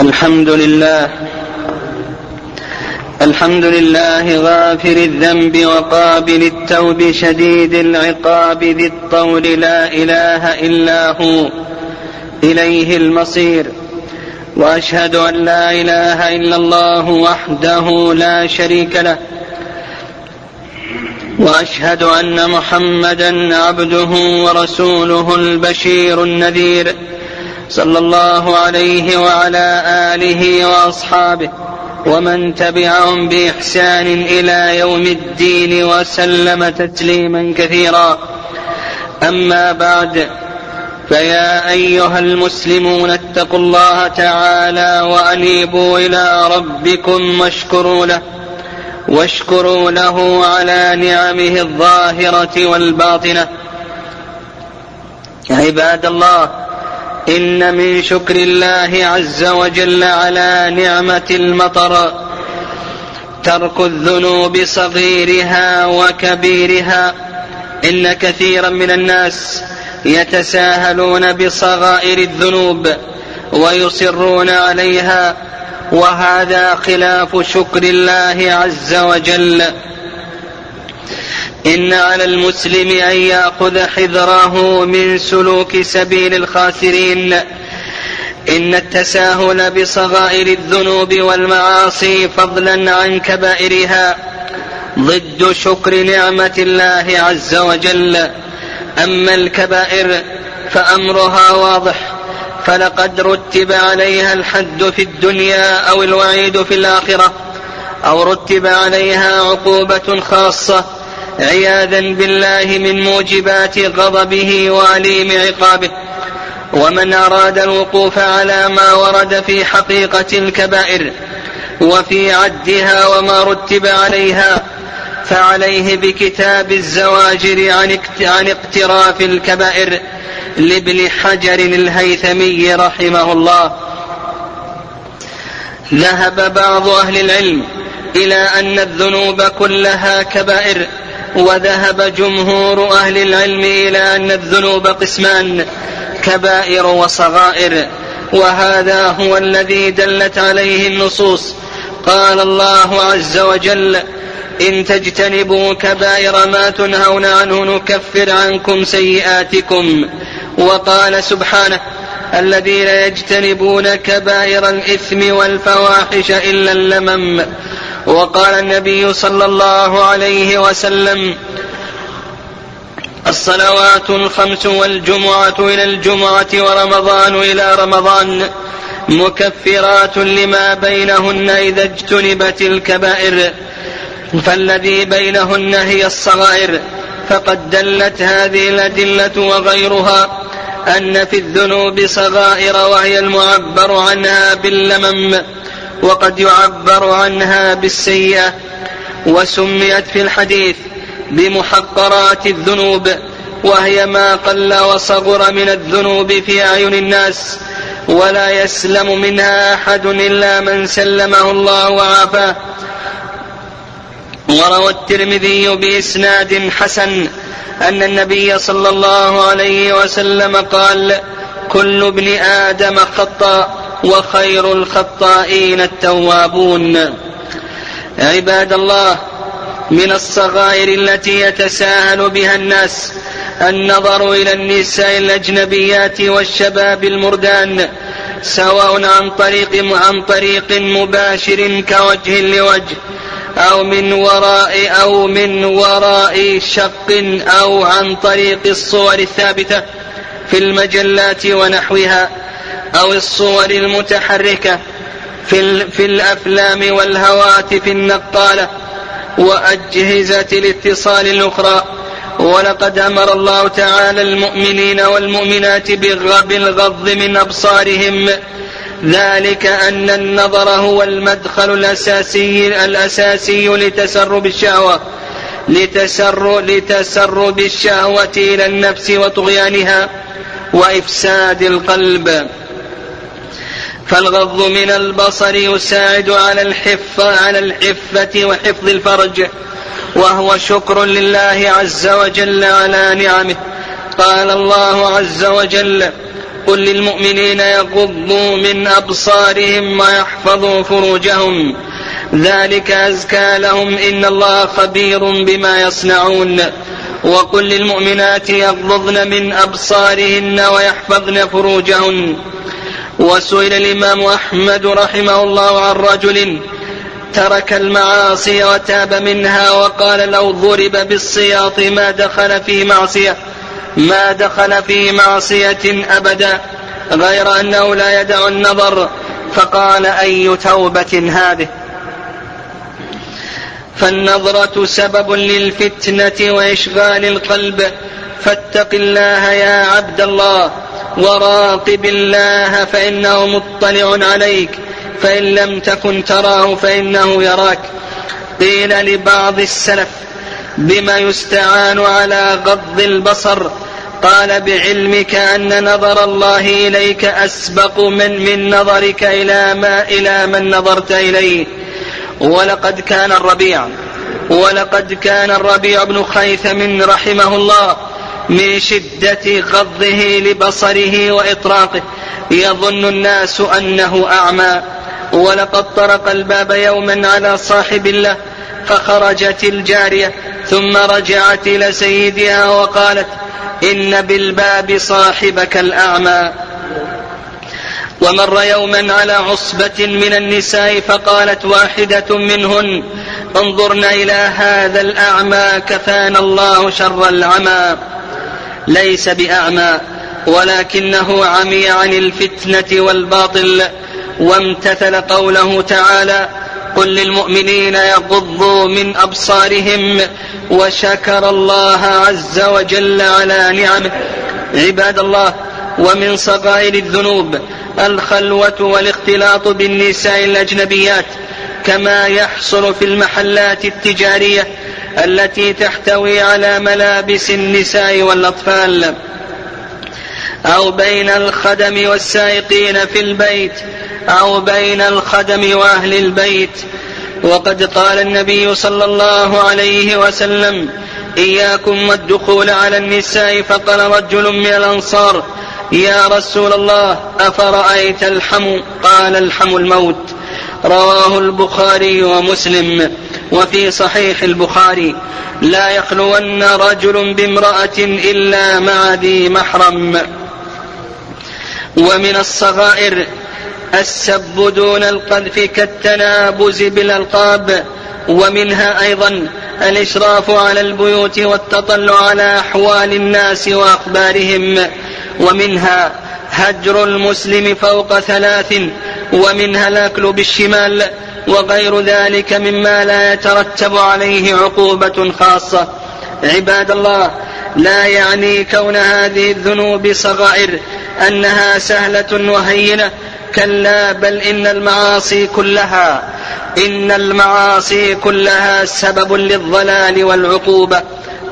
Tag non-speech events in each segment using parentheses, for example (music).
الحمد لله. الحمد لله غافر الذنب وقابل التوب شديد العقاب ذي الطول لا إله إلا هو. إليه المصير. وأشهد أن لا إله إلا الله وحده لا شريك له. وأشهد أن محمدا عبده ورسوله البشير النذير. صلى الله عليه وعلى آله وأصحابه ومن تبعهم بإحسان إلى يوم الدين وسلم تسليما كثيرا. أما بعد فيا أيها المسلمون اتقوا الله تعالى وأنيبوا إلى ربكم واشكروا له واشكروا له على نعمه الظاهرة والباطنة. عباد الله إن من شكر الله عز وجل على نعمة المطر ترك الذنوب صغيرها وكبيرها. إن كثيرا من الناس يتساهلون بصغائر الذنوب ويصرون عليها وهذا خلاف شكر الله عز وجل. إن على المسلم أن يأخذ حذره من سلوك سبيل الخاسرين. إن التساهل بصغائر الذنوب والمعاصي فضلا عن كبائرها. ضد شكر نعمة الله عز وجل. أما الكبائر فأمرها واضح. فلقد رتب عليها الحد في الدنيا أو الوعيد في الآخرة. أو رتب عليها عقوبة خاصة. عياذا بالله من موجبات غضبه وأليم عقابه. ومن أراد الوقوف على ما ورد في حقيقة الكبائر وفي عدها وما رتب عليها فعليه بكتاب الزواجر عن عن اقتراف الكبائر لابن حجر الهيثمي رحمه الله. ذهب بعض أهل العلم إلى أن الذنوب كلها كبائر وذهب جمهور أهل العلم إلى أن الذنوب قسمان كبائر وصغائر. وهذا هو الذي دلت عليه النصوص. قال الله عز وجل إن تجتنبوا كبائر ما تنهون عنه نكفر عنكم سيئاتكم. وقال سبحانه الذين يجتنبون كبائر الإثم والفواحش إلا اللمم. وقال النبي صلى الله عليه وسلم الصلوات الخمس والجمعة إلى الجمعة ورمضان إلى رمضان مكفرات لما بينهن إذا اجتنبت الكبائر. فالذي بينهن هي الصغائر. فقد دلت هذه الأدلة وغيرها أن في الذنوب صغائر وهي المعبر عنها باللمم. وقد يعبر عنها بالسيئة وسميت في الحديث بمحقرات الذنوب وهي ما قل وصغر من الذنوب في أعين الناس ولا يسلم منها أحد إلا من سلمه الله وعافاه. وروى الترمذي بإسناد حسن أن النبي صلى الله عليه وسلم قال كل ابن آدم خطأ وخير الخطائين التوابون. عباد الله من الصغائر التي يتساهل بها الناس النظر إلى النساء الأجنبيات والشباب المردان سواء عن طريق عن طريق مباشر كوجه لوجه أو من وراء أو من وراء شق أو عن طريق الصور الثابتة في المجلات ونحوها. أو الصور المتحركة في, في الأفلام والهواتف النقالة وأجهزة الاتصال الأخرى. ولقد أمر الله تعالى المؤمنين والمؤمنات بالغض من أبصارهم. ذلك أن النظر هو المدخل الأساسي الأساسي لتسرب الشهوة لتسر لتسرب الشهوة إلى النفس وطغيانها وإفساد القلب. فالغض من البصر يساعد على الحفة على الحفة وحفظ الفرج وهو شكر لله عز وجل على نعمه. قال الله عز وجل قل للمؤمنين يغضوا من أبصارهم ويحفظوا فروجهم. ذلك أزكى لهم إن الله خبير بما يصنعون. وقل للمؤمنات يغضضن من أبصارهن ويحفظن فروجهن. وسئل الإمام أحمد رحمه الله عن رجل ترك المعاصي وتاب منها وقال لو ضرب بالسياط ما دخل في معصية ما دخل في معصية أبدا غير أنه لا يدع النظر فقال أي توبة هذه؟ فالنظرة سبب للفتنة وإشغال القلب فاتق الله يا عبد الله. وراقب الله فإنه مطلع عليك. فإن لم تكن تراه فإنه يراك. قيل لبعض السلف بما يستعان على غض البصر؟ قال بعلمك أن نظر الله إليك أسبق من من نظرك إلى ما إلى من نظرت إليه. ولقد كان الربيع ولقد كان الربيع بن خيثم رحمه الله. من شدة غضه لبصره وإطراقه. يظن الناس أنه أعمى. ولقد طرق الباب يوما على صاحب له فخرجت الجارية ثم رجعت إلى سيدها وقالت إن بالباب صاحبك الأعمى. ومر يوما على عصبة من النساء فقالت واحدة منهن انظرن إلى هذا الأعمى كفانا الله شر العمى. ليس بأعمى ولكنه عمي عن الفتنة والباطل وامتثل قوله تعالى قل للمؤمنين يغضوا من أبصارهم وشكر الله عز وجل على نعمه عباد الله ومن صغائر الذنوب الخلوة والاختلاط بالنساء الأجنبيات كما يحصل في المحلات التجارية التي تحتوي على ملابس النساء والأطفال أو بين الخدم والسائقين في البيت أو بين الخدم وأهل البيت. وقد قال النبي صلى الله عليه وسلم إياكم والدخول على النساء فقال رجل من الأنصار يا رسول الله أفرأيت الحم؟ قال الحم الموت. رواه البخاري ومسلم. وفي صحيح البخاري لا يخلون رجل بامرأة إلا مع ذي محرم. ومن الصغائر السب دون القذف كالتنابز بالألقاب. ومنها أيضا الإشراف على البيوت والتطلع على أحوال الناس وأخبارهم. ومنها هجر المسلم فوق ثلاث. ومنها الأكل بالشمال. وغير ذلك مما لا يترتب عليه عقوبة خاصة. عباد الله لا يعني كون هذه الذنوب صغائر أنها سهلة وهينة. كلا بل إن المعاصي كلها إن المعاصي كلها سبب للضلال والعقوبة.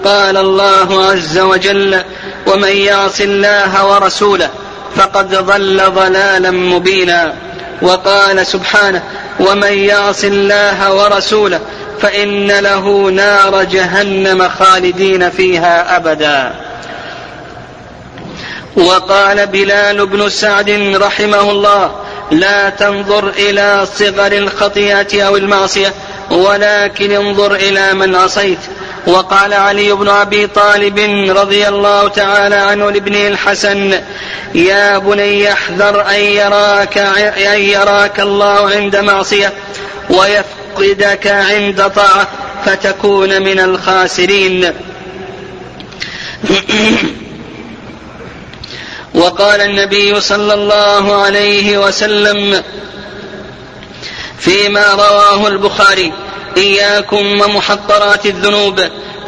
قال الله عز وجل ومن يعص الله ورسوله فقد ضل ضلالا مبينا وقال سبحانه ومن يعص الله ورسوله فإن له نار جهنم خالدين فيها أبدا. وقال بلال بن سعد رحمه الله لا تنظر إلى صغر الخطيئة أو المعصية ولكن انظر إلى من عصيت. وقال علي بن أبي طالب رضي الله تعالى عنه لابنه الحسن يا بني احذر أن يراك أن يراك الله عند معصية ويفقدك عند طاعة فتكون من الخاسرين. (clears throat) وقال النبي صلى الله عليه وسلم فيما رواه البخاري إياكم ومحقرات الذنوب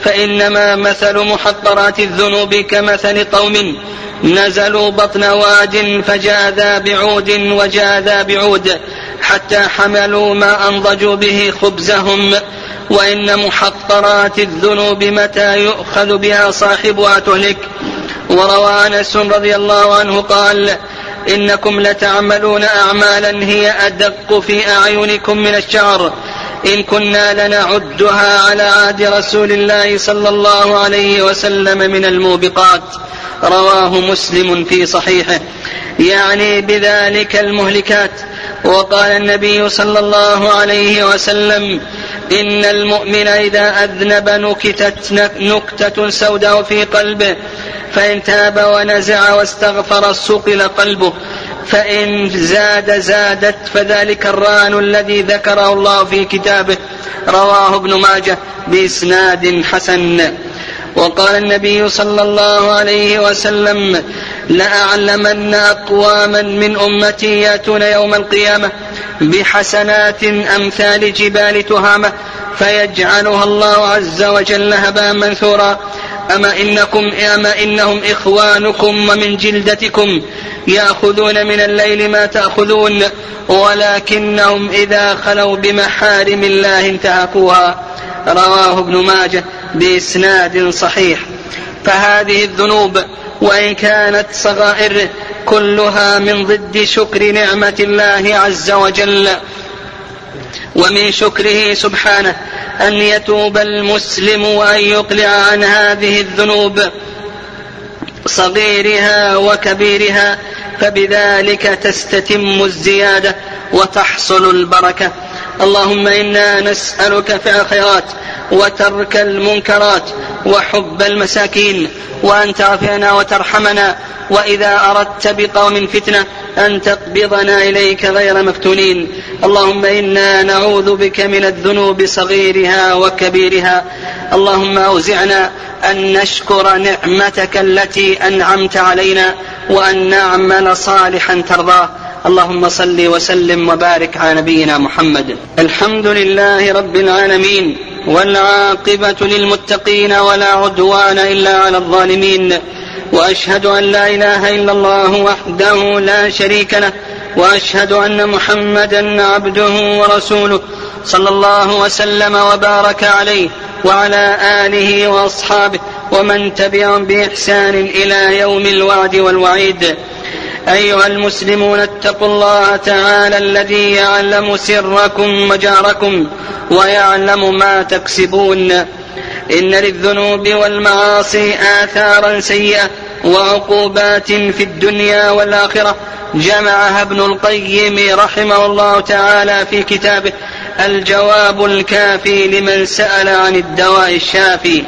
فإنما مثل محقرات الذنوب كمثل قوم نزلوا بطن واد فجاء ذا بعود وجاء ذا بعود حتى حملوا ما أنضجوا به خبزهم وإن محقرات الذنوب متى يؤخذ بها صاحبها تهلك. وروى أنس رضي الله عنه قال إنكم لتعملون أعمالا هي أدق في أعينكم من الشعر. إن كنا لنعدها على عهد رسول الله صلى الله عليه وسلم من الموبقات. رواه مسلم في صحيحه. يعني بذلك المهلكات. وقال النبي صلى الله عليه وسلم إن المؤمن إذا أذنب نكتت نكتة سوداء في قلبه فإن تاب ونزع واستغفر صقل قلبه. فإن زاد زادت فذلك الران الذي ذكره الله في كتابه رواه ابن ماجه بإسناد حسن. وقال النبي صلى الله عليه وسلم لأعلمن أقواما من أمتي يأتون يوم القيامة بحسنات أمثال جبال تهامة فيجعلها الله عز وجل هباء منثورا. أما إنكم أما إنهم إخوانكم ومن جلدتكم يأخذون من الليل ما تأخذون ولكنهم إذا خلوا بمحارم الله انتهكوها. رواه ابن ماجه بإسناد صحيح. فهذه الذنوب وإن كانت صغائر كلها من ضد شكر نعمة الله عز وجل. ومن شكره سبحانه أن يتوب المسلم وأن يقلع عن هذه الذنوب صغيرها وكبيرها فبذلك تستتم الزيادة وتحصل البركة. اللهم إنا نسألك فعل الخيرات وترك المنكرات وحب المساكين وأن تعفينا وترحمنا وإذا أردت بقوم فتنة أن تقبضنا إليك غير مفتونين. اللهم إنا نعوذ بك من الذنوب صغيرها وكبيرها. اللهم أوزعنا أن نشكر نعمتك التي أنعمت علينا وأن نعمل صالحا ترضاه. اللهم صل وسلم وبارك على نبينا محمد. الحمد لله رب العالمين والعاقبة للمتقين ولا عدوان إلا على الظالمين. وأشهد أن لا إله إلا الله وحده لا شريك له وأشهد أن محمدا عبده ورسوله صلى الله وسلم وبارك عليه وعلى آله وأصحابه ومن تبعهم بإحسان إلى يوم الوعد والوعيد. أيها المسلمون اتقوا الله تعالى الذي يعلم سركم وجاركم ويعلم ما تكسبون. إن للذنوب والمعاصي آثارا سيئة وعقوبات في الدنيا والآخرة. جمعها ابن القيم رحمه الله تعالى في كتابه الجواب الكافي لمن سأل عن الدواء الشافي.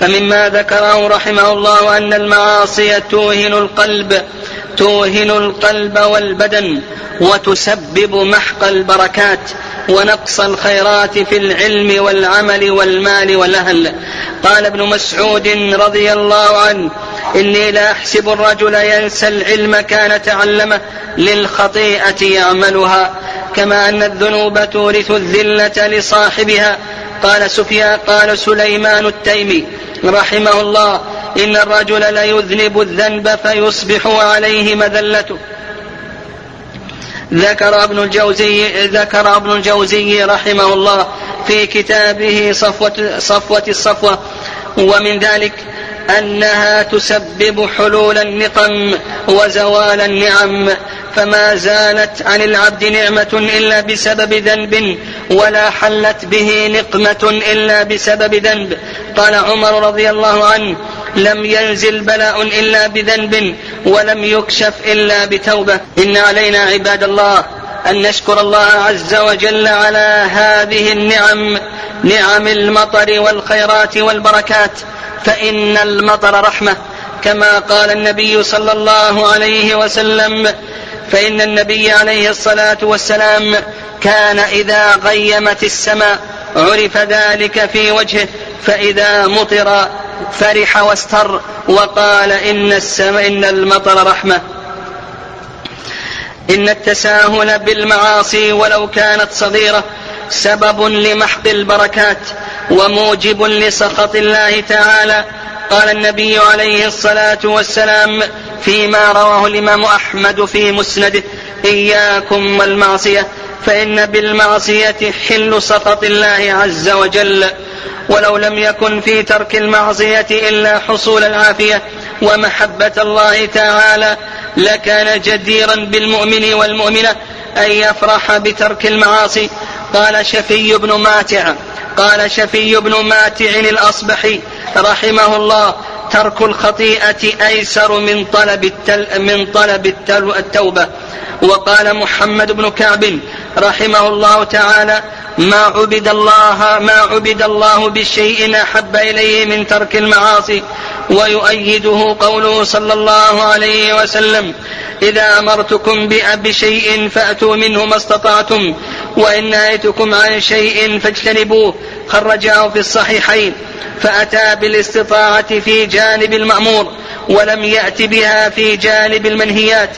فمما ذكره رحمه الله أن المعاصي توهن القلب توهن القلب والبدن وتسبب محق البركات ونقص الخيرات في العلم والعمل والمال والأهل. قال ابن مسعود رضي الله عنه إني لا أحسب الرجل ينسى العلم كان تعلمه للخطيئة يعملها كما أن الذنوب تورث الذلة لصاحبها قال سفيان قال سليمان التيمي رحمه الله إن الرجل ليذنب الذنب فيصبح عليه مذلته. ذكر ابن الجوزي ذكر ابن الجوزي رحمه الله في كتابه صفوة صفوة الصفوة ومن ذلك أنها تسبب حلول النقم وزوال النعم فما زالت عن العبد نعمة إلا بسبب ذنب ولا حلت به نقمة إلا بسبب ذنب. قال عمر رضي الله عنه لم ينزل بلاء إلا بذنب ولم يكشف إلا بتوبة. إن علينا عباد الله أن نشكر الله عز وجل على هذه النعم نعم المطر والخيرات والبركات. فإن المطر رحمة كما قال النبي صلى الله عليه وسلم. فإن النبي عليه الصلاة والسلام كان إذا غيمت السماء عرف ذلك في وجهه فإذا مطر فرح واستر وقال إن السماء إن المطر رحمة. إن التساهل بالمعاصي ولو كانت صغيرة سبب لمحق البركات وموجب لسخط الله تعالى. قال النبي عليه الصلاة والسلام فيما رواه الإمام أحمد في مسنده إياكم والمعصية. فإن بالمعصية حل سخط الله عز وجل. ولو لم يكن في ترك المعصية إلا حصول العافية ومحبة الله تعالى لكان جديرا بالمؤمن والمؤمنة أن يفرح بترك المعاصي. قال شفي بن ماتع قال شفي بن ماتع الأصبحي رحمه الله ترك الخطيئة أيسر من طلب التل من طلب التل التوبة. وقال محمد بن كعب رحمه الله تعالى ما عبد الله ما عبد الله بشيء أحب إليه من ترك المعاصي ويؤيده قوله صلى الله عليه وسلم إذا أمرتكم بشيء فأتوا منه ما استطعتم وإن نهيتكم عن شيء فاجتنبوه خرجاه في الصحيحين فأتى بالاستطاعة في جانب المأمور ولم يأت بها في جانب المنهيات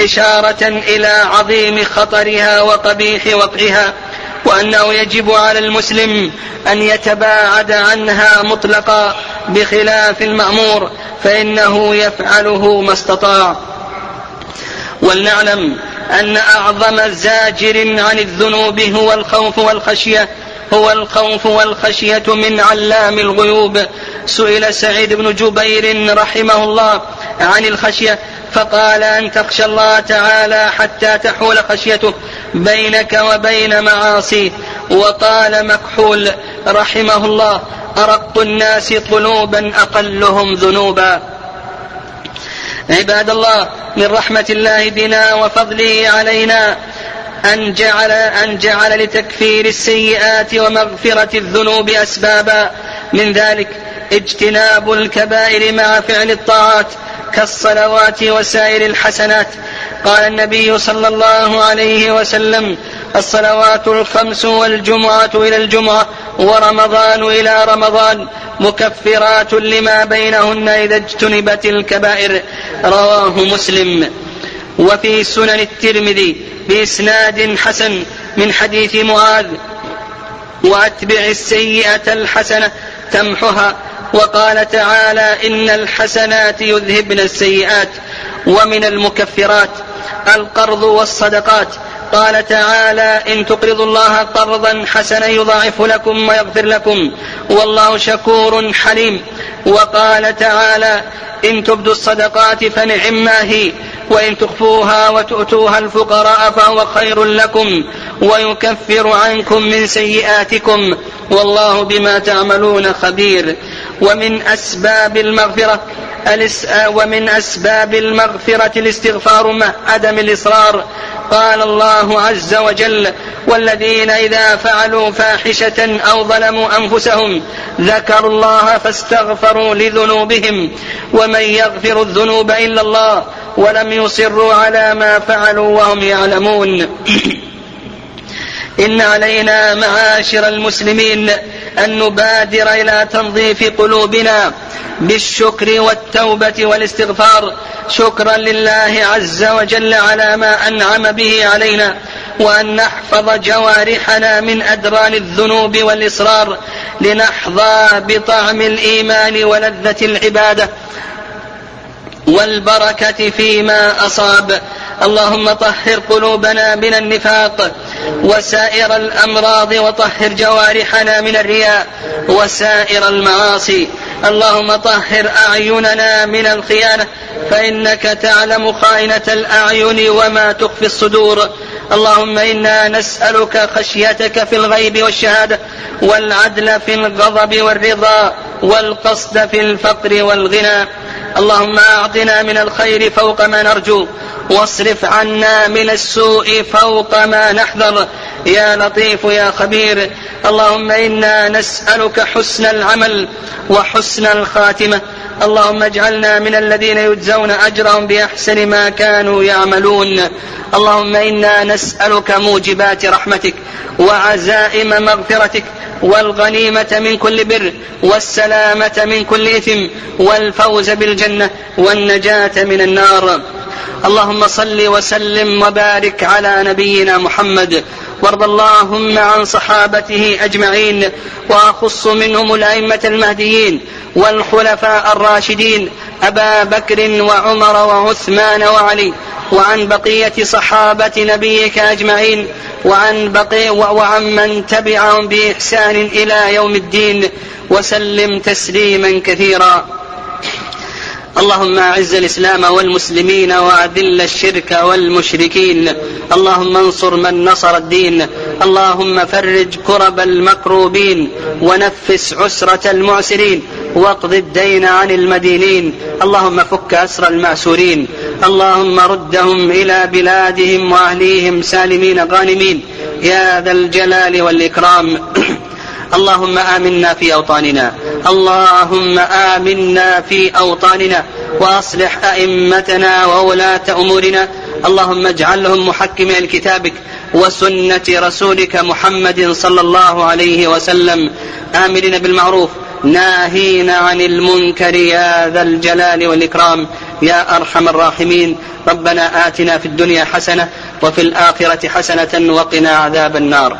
إشارة إلى عظيم خطرها وقبيح وقعها. وأنه يجب على المسلم أن يتباعد عنها مطلقا بخلاف المأمور فإنه يفعله ما استطاع. ولنعلم أن أعظم زاجر عن الذنوب هو الخوف والخشية هو الخوف والخشية من علام الغيوب. سئل سعيد بن جبير رحمه الله عن الخشية فقال أن تخشى الله تعالى حتى تحول خشيته بينك وبين معاصيه وقال مكحول رحمه الله أرق الناس قلوبا أقلهم ذنوبا. عباد الله من رحمة الله بنا وفضله علينا. أن جعل أن جعل لتكفير السيئات ومغفرة الذنوب أسبابا. من ذلك اجتناب الكبائر مع فعل الطاعات كالصلوات وسائر الحسنات. قال النبي صلى الله عليه وسلم الصلوات الخمس والجمعة إلى الجمعة ورمضان إلى رمضان مكفرات لما بينهن إذا اجتنبت الكبائر. رواه مسلم. وفي سنن الترمذي بإسناد حسن من حديث معاذ وأتبع السيئة الحسنة تمحها وقال تعالى إن الحسنات يذهبن السيئات ومن المكفرات القرض والصدقات قال تعالى إن تقرضوا الله قرضا حسنا يضاعف لكم ويغفر لكم والله شكور حليم وقال تعالى إن تبدوا الصدقات فنعم ما هي وإن تخفوها وتؤتوها الفقراء فهو خير لكم ويكفر عنكم من سيئاتكم والله بما تعملون خبير. ومن أسباب المغفرة ومن أسباب المغفرة الاستغفار مع عدم الإصرار. قال الله عز وجل والذين إذا فعلوا فاحشة أو ظلموا أنفسهم ذكروا الله فاستغفروا لذنوبهم ومن يغفر الذنوب إلا الله ولم يصروا على ما فعلوا وهم يعلمون. إن علينا معاشر المسلمين أن نبادر إلى تنظيف قلوبنا بالشكر والتوبة والاستغفار. شكرا لله عز وجل على ما أنعم به علينا وأن نحفظ جوارحنا من أدران الذنوب والإصرار لنحظى بطعم الإيمان ولذة العبادة. والبركة فيما أصاب. اللهم طهر قلوبنا من النفاق وسائر الأمراض وطهر جوارحنا من الرياء وسائر المعاصي. اللهم طهر أعيننا من الخيانة فإنك تعلم خائنة الأعين وما تخفي الصدور. اللهم إنا نسألك خشيتك في الغيب والشهادة والعدل في الغضب والرضا. والقصد في الفقر والغنى. اللهم أعطنا من الخير فوق ما نرجو واصرف عنا من السوء فوق ما نحذر. يا لطيف يا خبير اللهم إنا نسألك حسن العمل وحسن الخاتمة. اللهم اجعلنا من الذين يجزون أجرهم بأحسن ما كانوا يعملون. اللهم إنا نسألك موجبات رحمتك وعزائم مغفرتك والغنيمة من كل بر والسلامة من كل إثم والفوز بالجنة والنجاة من النار. اللهم صل وسلم وبارك على نبينا محمد وارض اللهم عن صحابته أجمعين وأخص منهم الأئمة المهديين والخلفاء الراشدين أبا بكر وعمر وعثمان وعلي وعن بقية صحابة نبيك أجمعين وعن بقي وعن من تبعهم بإحسان إلى يوم الدين وسلم تسليما كثيرا. اللهم أعز الإسلام والمسلمين وأذل الشرك والمشركين. اللهم انصر من نصر الدين. اللهم فرج كرب المكروبين. ونفس عسرة المعسرين. واقض الدين عن المدينين. اللهم فك أسر المأسورين. اللهم ردهم إلى بلادهم وأهليهم سالمين غانمين. يا ذا الجلال والإكرام. (coughs) اللهم آمنا في أوطاننا. اللهم آمنا في أوطاننا وأصلح أئمتنا وولاة أمورنا. اللهم اجعلهم محكمين لكتابك وسنة رسولك محمد صلى الله عليه وسلم. آمرين بالمعروف. ناهين عن المنكر يا ذا الجلال والإكرام. يا أرحم الراحمين. ربنا آتنا في الدنيا حسنة وفي الآخرة حسنة وقنا عذاب النار.